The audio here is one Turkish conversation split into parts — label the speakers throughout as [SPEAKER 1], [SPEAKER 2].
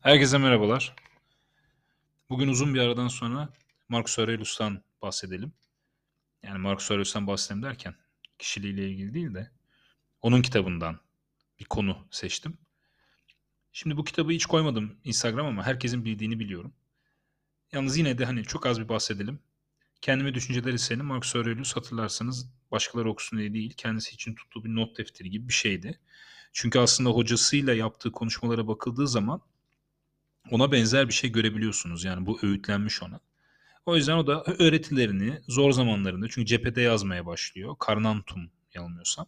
[SPEAKER 1] Herkese merhabalar. Bugün uzun bir aradan sonra Marcus Aurelius'tan bahsedelim. Yani Marcus Aurelius'tan bahsedelim derken kişiliğiyle ilgili değil de onun kitabından bir konu seçtim. Şimdi bu kitabı hiç koymadım Instagram ama herkesin bildiğini biliyorum. Yalnız yine de hani çok az bir bahsedelim. Kendime düşünceleri senin Marcus Aurelius hatırlarsanız başkaları okusun diye değil kendisi için tuttuğu bir not defteri gibi bir şeydi. Çünkü aslında hocasıyla yaptığı konuşmalara bakıldığı zaman ona benzer bir şey görebiliyorsunuz. Yani bu öğütlenmiş ona. O yüzden o da öğretilerini zor zamanlarında çünkü cephede yazmaya başlıyor. Karnantum yanılmıyorsam.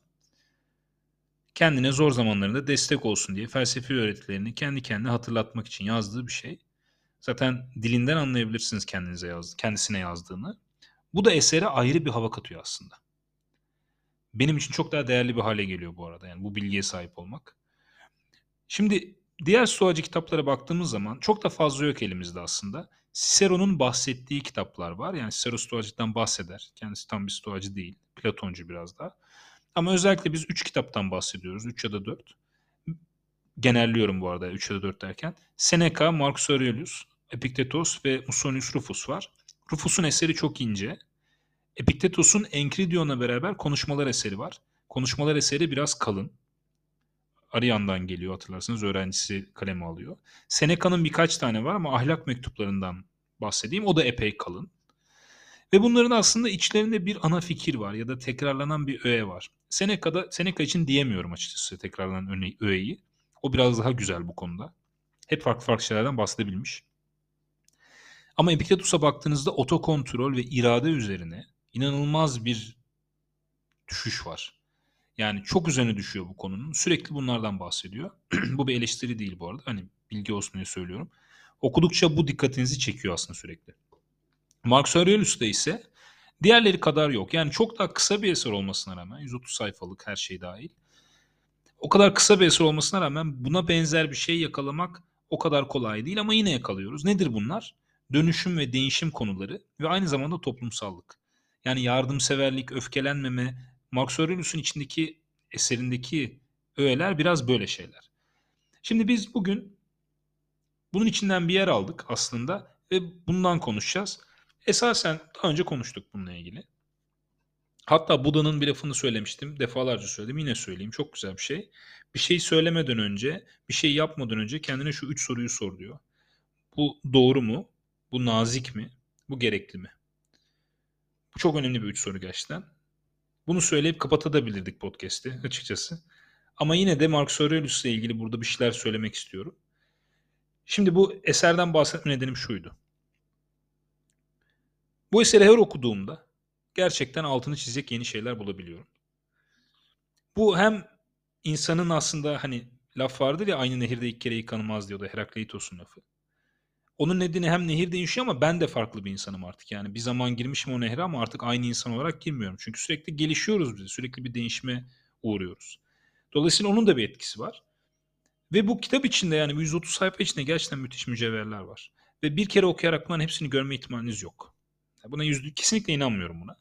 [SPEAKER 1] Kendine zor zamanlarında destek olsun diye felsefi öğretilerini kendi kendine hatırlatmak için yazdığı bir şey. Zaten dilinden anlayabilirsiniz kendinize yazdı, kendisine yazdığını. Bu da esere ayrı bir hava katıyor aslında. Benim için çok daha değerli bir hale geliyor bu arada. Yani bu bilgiye sahip olmak. Şimdi diğer stoacı kitaplara baktığımız zaman çok da fazla yok elimizde aslında. Cicero'nun bahsettiği kitaplar var. Yani Cicero stoacılıktan bahseder. Kendisi tam bir stoacı değil. Platoncu biraz daha. Ama özellikle biz 3 kitaptan bahsediyoruz. 3 ya da 4. Genelliyorum bu arada 3 ya da 4 derken. Seneca, Marcus Aurelius, Epiktetos ve Musonius Rufus var. Rufus'un eseri çok ince. Epiktetos'un Enkridion'la beraber konuşmalar eseri var. Konuşmalar eseri biraz kalın. Arian'dan geliyor hatırlarsanız öğrencisi kaleme alıyor. Seneca'nın birkaç tane var ama ahlak mektuplarından bahsedeyim. O da epey kalın. Ve bunların aslında içlerinde bir ana fikir var ya da tekrarlanan bir öğe var. Seneca'da Seneca için diyemiyorum açıkçası tekrarlanan öğeyi. O biraz daha güzel bu konuda. Hep farklı farklı şeylerden bahsedebilmiş. Ama Epiktetus'a baktığınızda otokontrol ve irade üzerine inanılmaz bir düşüş var. Yani çok üzerine düşüyor bu konunun. Sürekli bunlardan bahsediyor. bu bir eleştiri değil bu arada. Hani bilgi olsun diye söylüyorum. Okudukça bu dikkatinizi çekiyor aslında sürekli. Marcus Aurelius'ta ise diğerleri kadar yok. Yani çok daha kısa bir eser olmasına rağmen 130 sayfalık her şey dahil. O kadar kısa bir eser olmasına rağmen buna benzer bir şey yakalamak o kadar kolay değil ama yine yakalıyoruz. Nedir bunlar? Dönüşüm ve değişim konuları ve aynı zamanda toplumsallık. Yani yardımseverlik, öfkelenmeme, Marcus Aurelius'un içindeki eserindeki öğeler biraz böyle şeyler. Şimdi biz bugün bunun içinden bir yer aldık aslında ve bundan konuşacağız. Esasen daha önce konuştuk bununla ilgili. Hatta Buda'nın bir lafını söylemiştim. Defalarca söyledim. Yine söyleyeyim. Çok güzel bir şey. Bir şey söylemeden önce, bir şey yapmadan önce kendine şu üç soruyu sor diyor. Bu doğru mu? Bu nazik mi? Bu gerekli mi? Bu çok önemli bir üç soru gerçekten. Bunu söyleyip kapatabilirdik podcast'i açıkçası. Ama yine de Marcus Aurelius ile ilgili burada bir şeyler söylemek istiyorum. Şimdi bu eserden bahsetme nedenim şuydu. Bu eseri her okuduğumda gerçekten altını çizecek yeni şeyler bulabiliyorum. Bu hem insanın aslında hani laf vardır ya aynı nehirde ilk kere yıkanılmaz diyordu Herakleitos'un lafı. Onun nedeni hem nehir değişiyor ama ben de farklı bir insanım artık. Yani bir zaman girmişim o nehre ama artık aynı insan olarak girmiyorum. Çünkü sürekli gelişiyoruz biz. Sürekli bir değişime uğruyoruz. Dolayısıyla onun da bir etkisi var. Ve bu kitap içinde yani 130 sayfa içinde gerçekten müthiş mücevherler var. Ve bir kere okuyarak bunların hepsini görme ihtimaliniz yok. Buna yüzde kesinlikle inanmıyorum buna.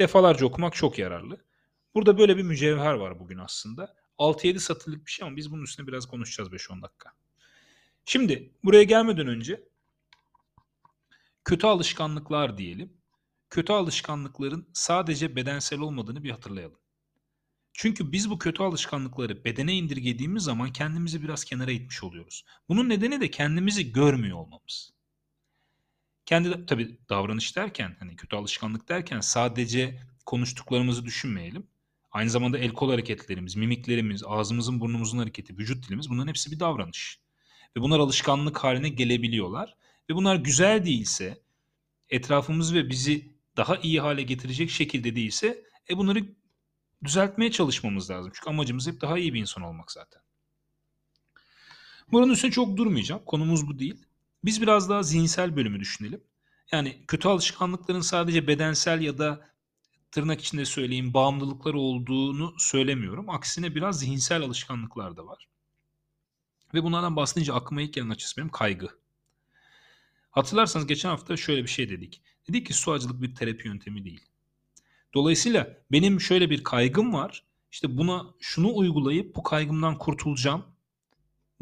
[SPEAKER 1] Defalarca okumak çok yararlı. Burada böyle bir mücevher var bugün aslında. 6-7 satırlık bir şey ama biz bunun üstüne biraz konuşacağız 5-10 dakika. Şimdi buraya gelmeden önce kötü alışkanlıklar diyelim. Kötü alışkanlıkların sadece bedensel olmadığını bir hatırlayalım. Çünkü biz bu kötü alışkanlıkları bedene indirgediğimiz zaman kendimizi biraz kenara itmiş oluyoruz. Bunun nedeni de kendimizi görmüyor olmamız. Kendi tabii davranış derken hani kötü alışkanlık derken sadece konuştuklarımızı düşünmeyelim. Aynı zamanda el kol hareketlerimiz, mimiklerimiz, ağzımızın burnumuzun hareketi, vücut dilimiz bunların hepsi bir davranış. Ve bunlar alışkanlık haline gelebiliyorlar. Ve bunlar güzel değilse, etrafımız ve bizi daha iyi hale getirecek şekilde değilse e bunları düzeltmeye çalışmamız lazım. Çünkü amacımız hep daha iyi bir insan olmak zaten. Buranın üstüne çok durmayacağım. Konumuz bu değil. Biz biraz daha zihinsel bölümü düşünelim. Yani kötü alışkanlıkların sadece bedensel ya da tırnak içinde söyleyeyim bağımlılıklar olduğunu söylemiyorum. Aksine biraz zihinsel alışkanlıklar da var. Ve bunlardan bahsedince aklıma ilk gelen açısı benim kaygı. Hatırlarsanız geçen hafta şöyle bir şey dedik. Dedik ki suacılık bir terapi yöntemi değil. Dolayısıyla benim şöyle bir kaygım var. İşte buna şunu uygulayıp bu kaygımdan kurtulacağım.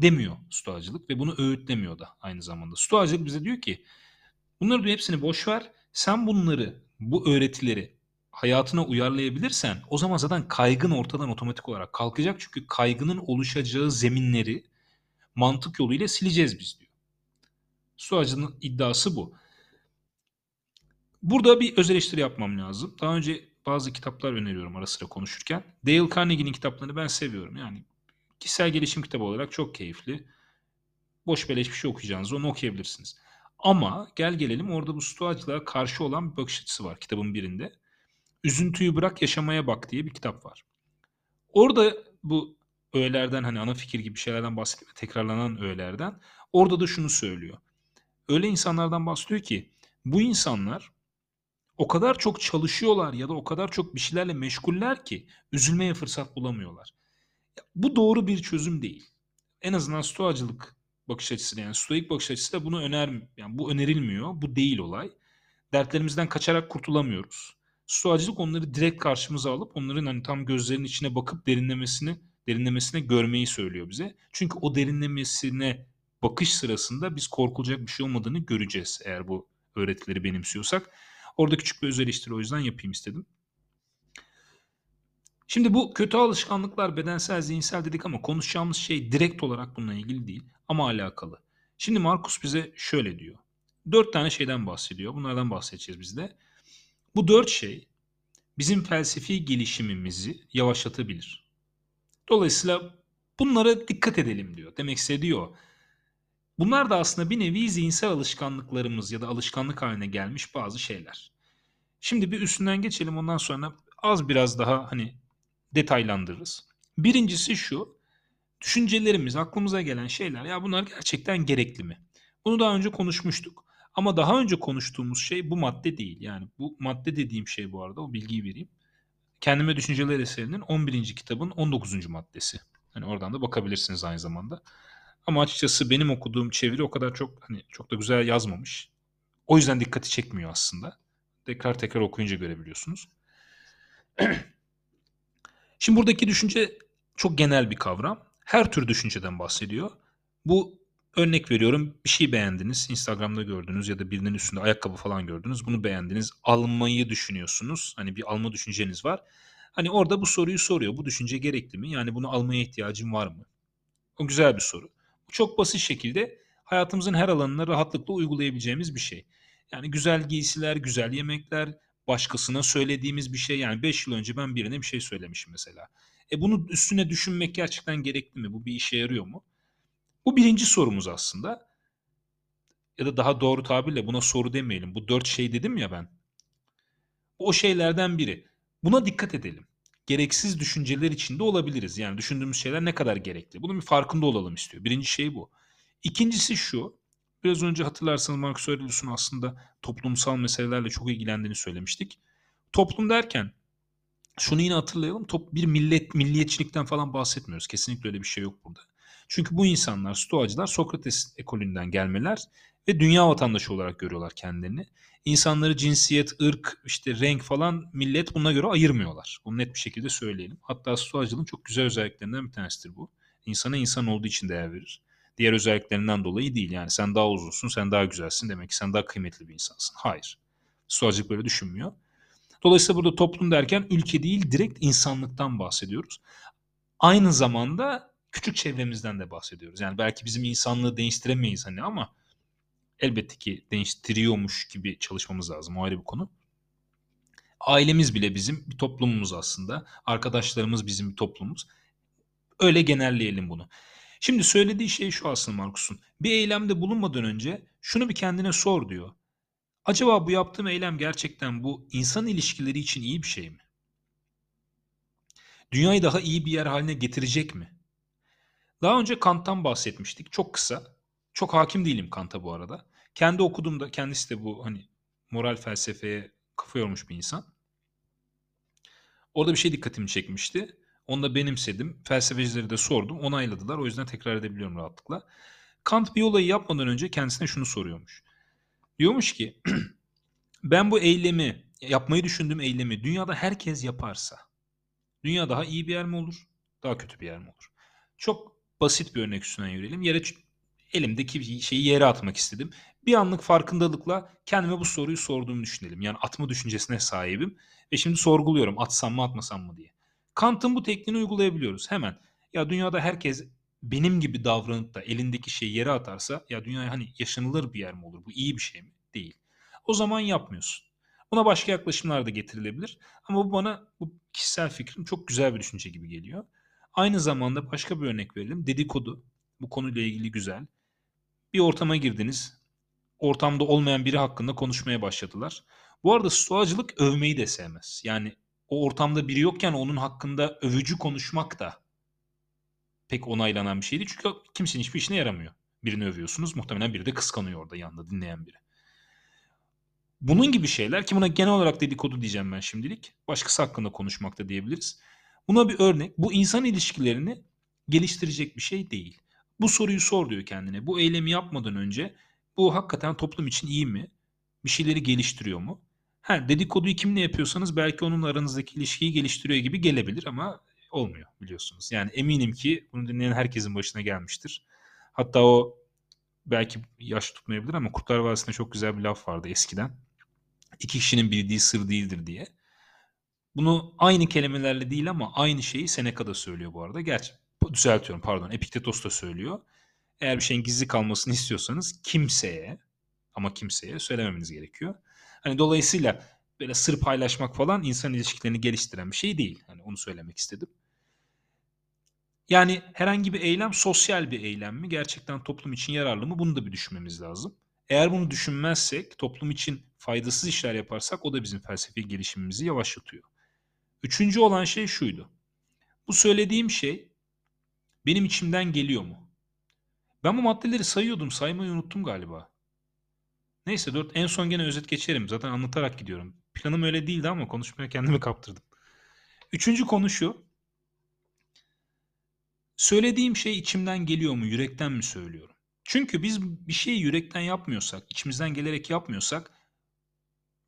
[SPEAKER 1] demiyor stoacılık ve bunu öğütlemiyor da aynı zamanda. Stoacılık bize diyor ki bunları diyor hepsini boş ver. Sen bunları, bu öğretileri hayatına uyarlayabilirsen o zaman zaten kaygın ortadan otomatik olarak kalkacak. Çünkü kaygının oluşacağı zeminleri mantık yoluyla sileceğiz biz diyor. Stoacının iddiası bu. Burada bir öz eleştiri yapmam lazım. Daha önce bazı kitaplar öneriyorum ara sıra konuşurken. Dale Carnegie'nin kitaplarını ben seviyorum. Yani kişisel gelişim kitabı olarak çok keyifli. Boş beleş bir şey okuyacağınız onu okuyabilirsiniz. Ama gel gelelim orada bu stoacılığa karşı olan bir bakış açısı var kitabın birinde. Üzüntüyü bırak yaşamaya bak diye bir kitap var. Orada bu öğelerden hani ana fikir gibi şeylerden bahsediyor. Tekrarlanan öğelerden. Orada da şunu söylüyor. Öyle insanlardan bahsediyor ki bu insanlar o kadar çok çalışıyorlar ya da o kadar çok bir şeylerle meşguller ki üzülmeye fırsat bulamıyorlar. Bu doğru bir çözüm değil. En azından stoacılık bakış açısı yani stoik bakış açısı da bunu öner yani bu önerilmiyor. Bu değil olay. Dertlerimizden kaçarak kurtulamıyoruz. Stoacılık onları direkt karşımıza alıp onların hani tam gözlerinin içine bakıp derinlemesini derinlemesine görmeyi söylüyor bize. Çünkü o derinlemesine bakış sırasında biz korkulacak bir şey olmadığını göreceğiz eğer bu öğretileri benimsiyorsak. Orada küçük bir öz eleştiri o yüzden yapayım istedim. Şimdi bu kötü alışkanlıklar bedensel, zihinsel dedik ama konuşacağımız şey direkt olarak bununla ilgili değil ama alakalı. Şimdi Markus bize şöyle diyor. Dört tane şeyden bahsediyor. Bunlardan bahsedeceğiz biz de. Bu dört şey bizim felsefi gelişimimizi yavaşlatabilir. Dolayısıyla bunlara dikkat edelim diyor. Demek istediyor. Bunlar da aslında bir nevi zihinsel alışkanlıklarımız ya da alışkanlık haline gelmiş bazı şeyler. Şimdi bir üstünden geçelim ondan sonra az biraz daha hani detaylandırırız. Birincisi şu. Düşüncelerimiz, aklımıza gelen şeyler ya bunlar gerçekten gerekli mi? Bunu daha önce konuşmuştuk. Ama daha önce konuştuğumuz şey bu madde değil. Yani bu madde dediğim şey bu arada o bilgiyi vereyim. Kendime Düşünceler eserinin 11. kitabın 19. maddesi. Hani oradan da bakabilirsiniz aynı zamanda. Ama açıkçası benim okuduğum çeviri o kadar çok hani çok da güzel yazmamış. O yüzden dikkati çekmiyor aslında. Tekrar tekrar okuyunca görebiliyorsunuz. Şimdi buradaki düşünce çok genel bir kavram. Her tür düşünceden bahsediyor. Bu örnek veriyorum bir şey beğendiniz. Instagram'da gördünüz ya da birinin üstünde ayakkabı falan gördünüz. Bunu beğendiniz. Almayı düşünüyorsunuz. Hani bir alma düşünceniz var. Hani orada bu soruyu soruyor. Bu düşünce gerekli mi? Yani bunu almaya ihtiyacım var mı? O güzel bir soru. Çok basit şekilde hayatımızın her alanına rahatlıkla uygulayabileceğimiz bir şey. Yani güzel giysiler, güzel yemekler, başkasına söylediğimiz bir şey. Yani 5 yıl önce ben birine bir şey söylemişim mesela. E bunu üstüne düşünmek gerçekten gerekli mi? Bu bir işe yarıyor mu? Bu birinci sorumuz aslında. Ya da daha doğru tabirle buna soru demeyelim. Bu dört şey dedim ya ben. O şeylerden biri. Buna dikkat edelim. Gereksiz düşünceler içinde olabiliriz. Yani düşündüğümüz şeyler ne kadar gerekli. Bunun bir farkında olalım istiyor. Birinci şey bu. İkincisi şu. Biraz önce hatırlarsanız Marcus Aurelius'un aslında toplumsal meselelerle çok ilgilendiğini söylemiştik. Toplum derken şunu yine hatırlayalım. Top, bir millet milliyetçilikten falan bahsetmiyoruz. Kesinlikle öyle bir şey yok burada. Çünkü bu insanlar, stoacılar Sokrates ekolünden gelmeler ve dünya vatandaşı olarak görüyorlar kendilerini. İnsanları cinsiyet, ırk, işte renk falan millet buna göre ayırmıyorlar. Bunu net bir şekilde söyleyelim. Hatta stoacılığın çok güzel özelliklerinden bir tanesidir bu. İnsana insan olduğu için değer verir diğer özelliklerinden dolayı değil. Yani sen daha uzunsun, sen daha güzelsin demek ki sen daha kıymetli bir insansın. Hayır. Stoacılık böyle düşünmüyor. Dolayısıyla burada toplum derken ülke değil direkt insanlıktan bahsediyoruz. Aynı zamanda küçük çevremizden de bahsediyoruz. Yani belki bizim insanlığı değiştiremeyiz hani ama elbette ki değiştiriyormuş gibi çalışmamız lazım. O ayrı bir konu. Ailemiz bile bizim bir toplumumuz aslında. Arkadaşlarımız bizim bir toplumumuz. Öyle genelleyelim bunu. Şimdi söylediği şey şu aslında Markus'un. Bir eylemde bulunmadan önce şunu bir kendine sor diyor. Acaba bu yaptığım eylem gerçekten bu insan ilişkileri için iyi bir şey mi? Dünyayı daha iyi bir yer haline getirecek mi? Daha önce Kant'tan bahsetmiştik. Çok kısa. Çok hakim değilim Kant'a bu arada. Kendi okuduğumda kendisi de bu hani moral felsefeye kafa yormuş bir insan. Orada bir şey dikkatimi çekmişti. Onu da benimsedim. Felsefecileri de sordum. Onayladılar. O yüzden tekrar edebiliyorum rahatlıkla. Kant bir olayı yapmadan önce kendisine şunu soruyormuş. Diyormuş ki ben bu eylemi, yapmayı düşündüğüm eylemi dünyada herkes yaparsa dünya daha iyi bir yer mi olur? Daha kötü bir yer mi olur? Çok basit bir örnek üstünden yürüyelim. Yere elimdeki şeyi yere atmak istedim. Bir anlık farkındalıkla kendime bu soruyu sorduğumu düşünelim. Yani atma düşüncesine sahibim ve şimdi sorguluyorum atsam mı atmasam mı diye. Kant'ın bu tekniğini uygulayabiliyoruz hemen. Ya dünyada herkes benim gibi davranıp da elindeki şeyi yere atarsa ya dünya hani yaşanılır bir yer mi olur? Bu iyi bir şey mi? Değil. O zaman yapmıyorsun. Buna başka yaklaşımlar da getirilebilir. Ama bu bana bu kişisel fikrim çok güzel bir düşünce gibi geliyor. Aynı zamanda başka bir örnek verelim. Dedikodu. Bu konuyla ilgili güzel. Bir ortama girdiniz. Ortamda olmayan biri hakkında konuşmaya başladılar. Bu arada stoacılık övmeyi de sevmez. Yani o ortamda biri yokken onun hakkında övücü konuşmak da pek onaylanan bir şeydi. Çünkü kimsenin hiçbir işine yaramıyor. Birini övüyorsunuz. Muhtemelen biri de kıskanıyor orada yanında dinleyen biri. Bunun gibi şeyler ki buna genel olarak dedikodu diyeceğim ben şimdilik. Başkası hakkında konuşmak da diyebiliriz. Buna bir örnek. Bu insan ilişkilerini geliştirecek bir şey değil. Bu soruyu sor diyor kendine. Bu eylemi yapmadan önce bu hakikaten toplum için iyi mi? Bir şeyleri geliştiriyor mu? Ha, dedikoduyu kimle yapıyorsanız belki onun aranızdaki ilişkiyi geliştiriyor gibi gelebilir ama olmuyor biliyorsunuz. Yani eminim ki bunu dinleyen herkesin başına gelmiştir. Hatta o belki yaş tutmayabilir ama Kurtlar Vadisi'nde çok güzel bir laf vardı eskiden. İki kişinin bildiği sır değildir diye. Bunu aynı kelimelerle değil ama aynı şeyi Seneca da söylüyor bu arada. Gerçi düzeltiyorum pardon Epiktetos da söylüyor. Eğer bir şeyin gizli kalmasını istiyorsanız kimseye ama kimseye söylememeniz gerekiyor. Hani dolayısıyla böyle sır paylaşmak falan insan ilişkilerini geliştiren bir şey değil. Hani onu söylemek istedim. Yani herhangi bir eylem sosyal bir eylem mi? Gerçekten toplum için yararlı mı? Bunu da bir düşünmemiz lazım. Eğer bunu düşünmezsek, toplum için faydasız işler yaparsak o da bizim felsefi gelişimimizi yavaşlatıyor. Üçüncü olan şey şuydu. Bu söylediğim şey benim içimden geliyor mu? Ben bu maddeleri sayıyordum, saymayı unuttum galiba. Neyse dört en son gene özet geçerim. Zaten anlatarak gidiyorum. Planım öyle değildi ama konuşmaya kendimi kaptırdım. Üçüncü konu şu. Söylediğim şey içimden geliyor mu, yürekten mi söylüyorum? Çünkü biz bir şeyi yürekten yapmıyorsak, içimizden gelerek yapmıyorsak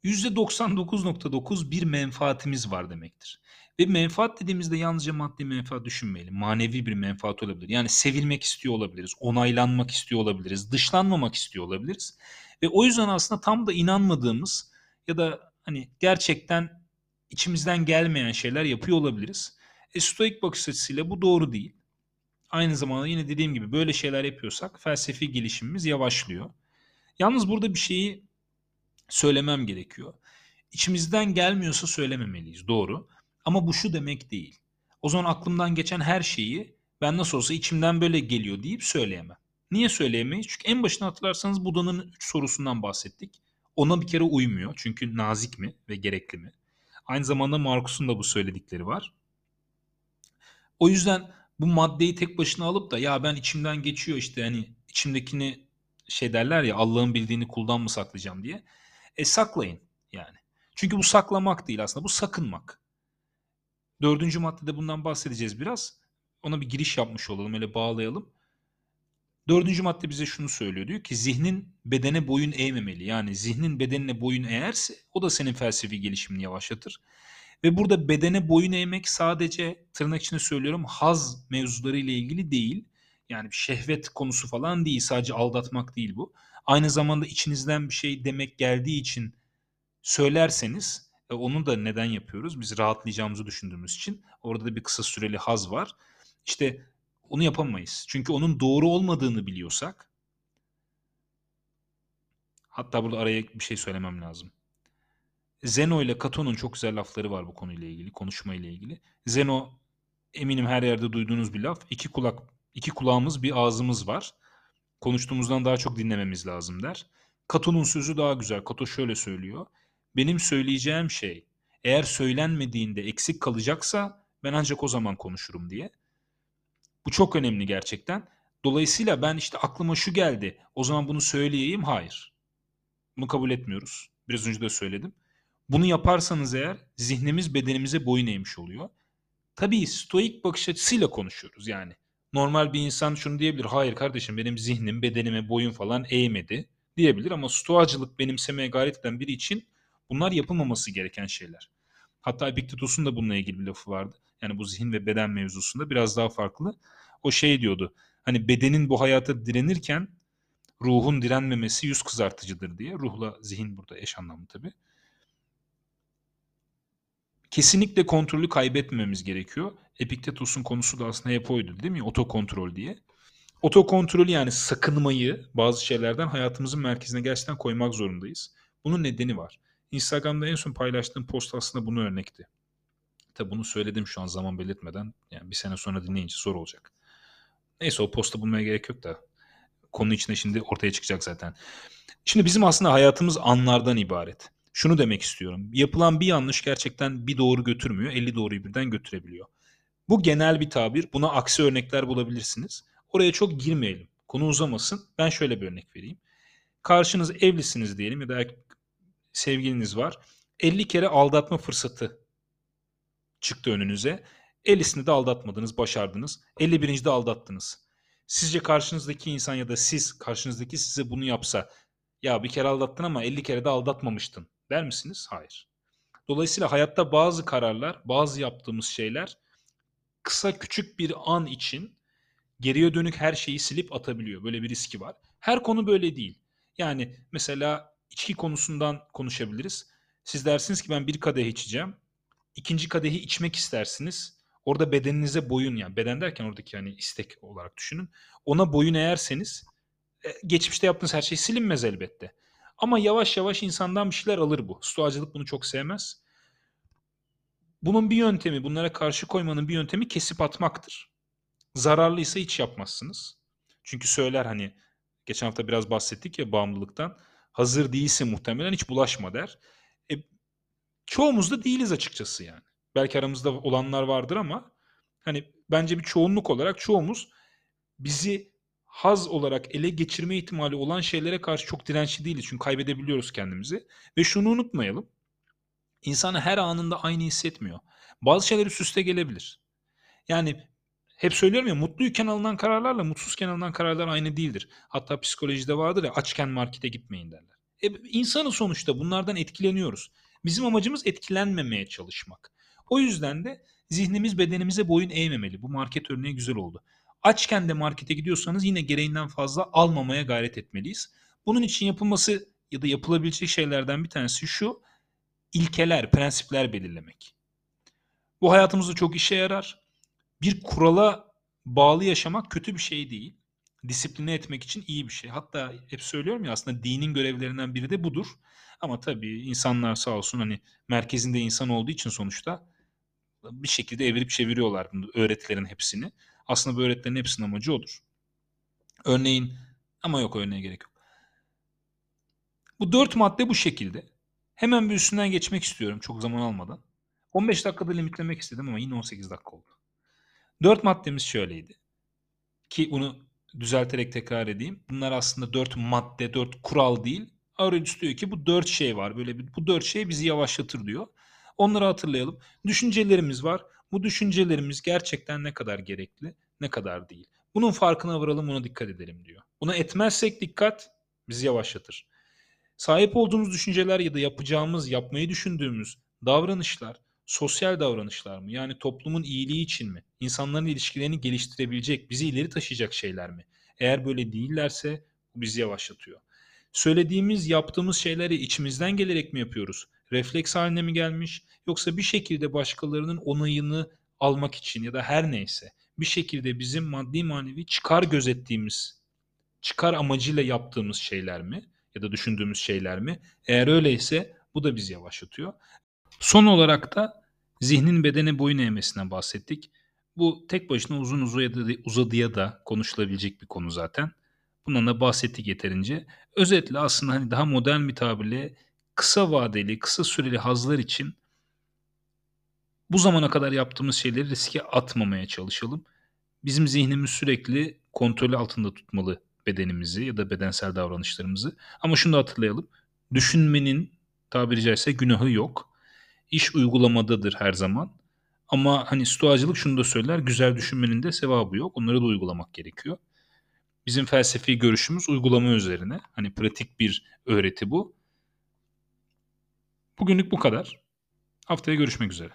[SPEAKER 1] %99.9 bir menfaatimiz var demektir. Ve menfaat dediğimizde yalnızca maddi menfaat düşünmeyelim. Manevi bir menfaat olabilir. Yani sevilmek istiyor olabiliriz, onaylanmak istiyor olabiliriz, dışlanmamak istiyor olabiliriz. Ve o yüzden aslında tam da inanmadığımız ya da hani gerçekten içimizden gelmeyen şeyler yapıyor olabiliriz. E, stoik bakış açısıyla bu doğru değil. Aynı zamanda yine dediğim gibi böyle şeyler yapıyorsak felsefi gelişimimiz yavaşlıyor. Yalnız burada bir şeyi söylemem gerekiyor. İçimizden gelmiyorsa söylememeliyiz doğru. Ama bu şu demek değil. O zaman aklımdan geçen her şeyi ben nasıl olsa içimden böyle geliyor deyip söyleyemem. Niye söyleyemeyiz? Çünkü en başına hatırlarsanız Buda'nın üç sorusundan bahsettik. Ona bir kere uymuyor. Çünkü nazik mi ve gerekli mi? Aynı zamanda Markus'un da bu söyledikleri var. O yüzden bu maddeyi tek başına alıp da ya ben içimden geçiyor işte hani içimdekini şey derler ya Allah'ın bildiğini kuldan mı saklayacağım diye. E saklayın yani. Çünkü bu saklamak değil aslında bu sakınmak. Dördüncü maddede bundan bahsedeceğiz biraz. Ona bir giriş yapmış olalım öyle bağlayalım. Dördüncü madde bize şunu söylüyor. Diyor ki zihnin bedene boyun eğmemeli. Yani zihnin bedenine boyun eğerse o da senin felsefi gelişimini yavaşlatır. Ve burada bedene boyun eğmek sadece tırnak içinde söylüyorum haz mevzuları ile ilgili değil. Yani şehvet konusu falan değil. Sadece aldatmak değil bu. Aynı zamanda içinizden bir şey demek geldiği için söylerseniz e, onu da neden yapıyoruz? Biz rahatlayacağımızı düşündüğümüz için. Orada da bir kısa süreli haz var. İşte onu yapamayız. Çünkü onun doğru olmadığını biliyorsak hatta burada araya bir şey söylemem lazım. Zeno ile Kato'nun çok güzel lafları var bu konuyla ilgili, konuşma ile ilgili. Zeno eminim her yerde duyduğunuz bir laf. İki kulak, iki kulağımız, bir ağzımız var. Konuştuğumuzdan daha çok dinlememiz lazım der. Kato'nun sözü daha güzel. Kato şöyle söylüyor. Benim söyleyeceğim şey eğer söylenmediğinde eksik kalacaksa ben ancak o zaman konuşurum diye. Bu çok önemli gerçekten. Dolayısıyla ben işte aklıma şu geldi. O zaman bunu söyleyeyim. Hayır. Bunu kabul etmiyoruz. Biraz önce de söyledim. Bunu yaparsanız eğer zihnimiz bedenimize boyun eğmiş oluyor. Tabii stoik bakış açısıyla konuşuyoruz yani. Normal bir insan şunu diyebilir. Hayır kardeşim benim zihnim bedenime boyun falan eğmedi diyebilir ama stoacılık benimsemeye gayret eden biri için bunlar yapılmaması gereken şeyler. Hatta Epiktetos'un da bununla ilgili bir lafı vardı. Yani bu zihin ve beden mevzusunda biraz daha farklı. O şey diyordu. Hani bedenin bu hayata direnirken ruhun direnmemesi yüz kızartıcıdır diye. Ruhla zihin burada eş anlamlı tabii. Kesinlikle kontrolü kaybetmememiz gerekiyor. Epiktetos'un konusu da aslında hep oydu değil mi? Otokontrol diye. Otokontrolü yani sakınmayı bazı şeylerden hayatımızın merkezine gerçekten koymak zorundayız. Bunun nedeni var. Instagram'da en son paylaştığım post aslında bunu örnekti. Tabi bunu söyledim şu an zaman belirtmeden. Yani bir sene sonra dinleyince zor olacak. Neyse o posta bulmaya gerek yok da. Konu içinde şimdi ortaya çıkacak zaten. Şimdi bizim aslında hayatımız anlardan ibaret. Şunu demek istiyorum. Yapılan bir yanlış gerçekten bir doğru götürmüyor. 50 doğruyu birden götürebiliyor. Bu genel bir tabir. Buna aksi örnekler bulabilirsiniz. Oraya çok girmeyelim. Konu uzamasın. Ben şöyle bir örnek vereyim. Karşınız evlisiniz diyelim ya da sevgiliniz var. 50 kere aldatma fırsatı çıktı önünüze. 50'sini de aldatmadınız, başardınız. 51. de aldattınız. Sizce karşınızdaki insan ya da siz karşınızdaki size bunu yapsa ya bir kere aldattın ama 50 kere de aldatmamıştın der misiniz? Hayır. Dolayısıyla hayatta bazı kararlar, bazı yaptığımız şeyler kısa küçük bir an için geriye dönük her şeyi silip atabiliyor. Böyle bir riski var. Her konu böyle değil. Yani mesela içki konusundan konuşabiliriz. Siz dersiniz ki ben bir kadeh içeceğim. İkinci kadehi içmek istersiniz. Orada bedeninize boyun yani beden derken oradaki hani istek olarak düşünün. Ona boyun eğerseniz e, geçmişte yaptığınız her şey silinmez elbette. Ama yavaş yavaş insandan bir şeyler alır bu. Stoacılık bunu çok sevmez. Bunun bir yöntemi, bunlara karşı koymanın bir yöntemi kesip atmaktır. Zararlıysa hiç yapmazsınız. Çünkü söyler hani geçen hafta biraz bahsettik ya bağımlılıktan. Hazır değilse muhtemelen hiç bulaşma der. E, çoğumuz da değiliz açıkçası yani. Belki aramızda olanlar vardır ama hani bence bir çoğunluk olarak çoğumuz bizi haz olarak ele geçirme ihtimali olan şeylere karşı çok dirençli değiliz. Çünkü kaybedebiliyoruz kendimizi. Ve şunu unutmayalım. İnsan her anında aynı hissetmiyor. Bazı şeyler üst gelebilir. Yani hep söylüyorum ya mutluyken alınan kararlarla mutsuzken alınan kararlar aynı değildir. Hatta psikolojide vardır ya açken markete gitmeyin derler. E, insanı sonuçta bunlardan etkileniyoruz. Bizim amacımız etkilenmemeye çalışmak. O yüzden de zihnimiz bedenimize boyun eğmemeli. Bu market örneği güzel oldu. Açken de markete gidiyorsanız yine gereğinden fazla almamaya gayret etmeliyiz. Bunun için yapılması ya da yapılabilecek şeylerden bir tanesi şu. ilkeler, prensipler belirlemek. Bu hayatımızda çok işe yarar. Bir kurala bağlı yaşamak kötü bir şey değil. Disipline etmek için iyi bir şey. Hatta hep söylüyorum ya aslında dinin görevlerinden biri de budur. Ama tabii insanlar sağ olsun hani merkezinde insan olduğu için sonuçta bir şekilde evirip çeviriyorlar öğretilerin hepsini. Aslında bu öğretilerin hepsinin amacı odur. Örneğin ama yok örneğe gerek yok. Bu dört madde bu şekilde. Hemen bir üstünden geçmek istiyorum çok zaman almadan. 15 dakikada limitlemek istedim ama yine 18 dakika oldu. Dört maddemiz şöyleydi. Ki bunu düzelterek tekrar edeyim. Bunlar aslında dört madde, dört kural değil. Aurelius diyor ki bu dört şey var. Böyle bir, bu dört şey bizi yavaşlatır diyor. Onları hatırlayalım. Düşüncelerimiz var. Bu düşüncelerimiz gerçekten ne kadar gerekli, ne kadar değil. Bunun farkına varalım, buna dikkat edelim diyor. Buna etmezsek dikkat bizi yavaşlatır. Sahip olduğumuz düşünceler ya da yapacağımız, yapmayı düşündüğümüz davranışlar sosyal davranışlar mı? Yani toplumun iyiliği için mi? İnsanların ilişkilerini geliştirebilecek, bizi ileri taşıyacak şeyler mi? Eğer böyle değillerse bu bizi yavaşlatıyor. Söylediğimiz, yaptığımız şeyleri içimizden gelerek mi yapıyoruz? Refleks haline mi gelmiş? Yoksa bir şekilde başkalarının onayını almak için ya da her neyse bir şekilde bizim maddi manevi çıkar gözettiğimiz, çıkar amacıyla yaptığımız şeyler mi? Ya da düşündüğümüz şeyler mi? Eğer öyleyse bu da bizi yavaşlatıyor. Son olarak da zihnin bedene boyun eğmesinden bahsettik. Bu tek başına uzun uzadıya da konuşulabilecek bir konu zaten. Bundan da bahsettik yeterince. Özetle aslında hani daha modern bir tabirle kısa vadeli, kısa süreli hazlar için bu zamana kadar yaptığımız şeyleri riske atmamaya çalışalım. Bizim zihnimiz sürekli kontrol altında tutmalı bedenimizi ya da bedensel davranışlarımızı. Ama şunu da hatırlayalım. Düşünmenin tabiri caizse günahı yok. İş uygulamadadır her zaman. Ama hani stoacılık şunu da söyler. Güzel düşünmenin de sevabı yok. Onları da uygulamak gerekiyor. Bizim felsefi görüşümüz uygulama üzerine. Hani pratik bir öğreti bu. Bugünlük bu kadar. Haftaya görüşmek üzere.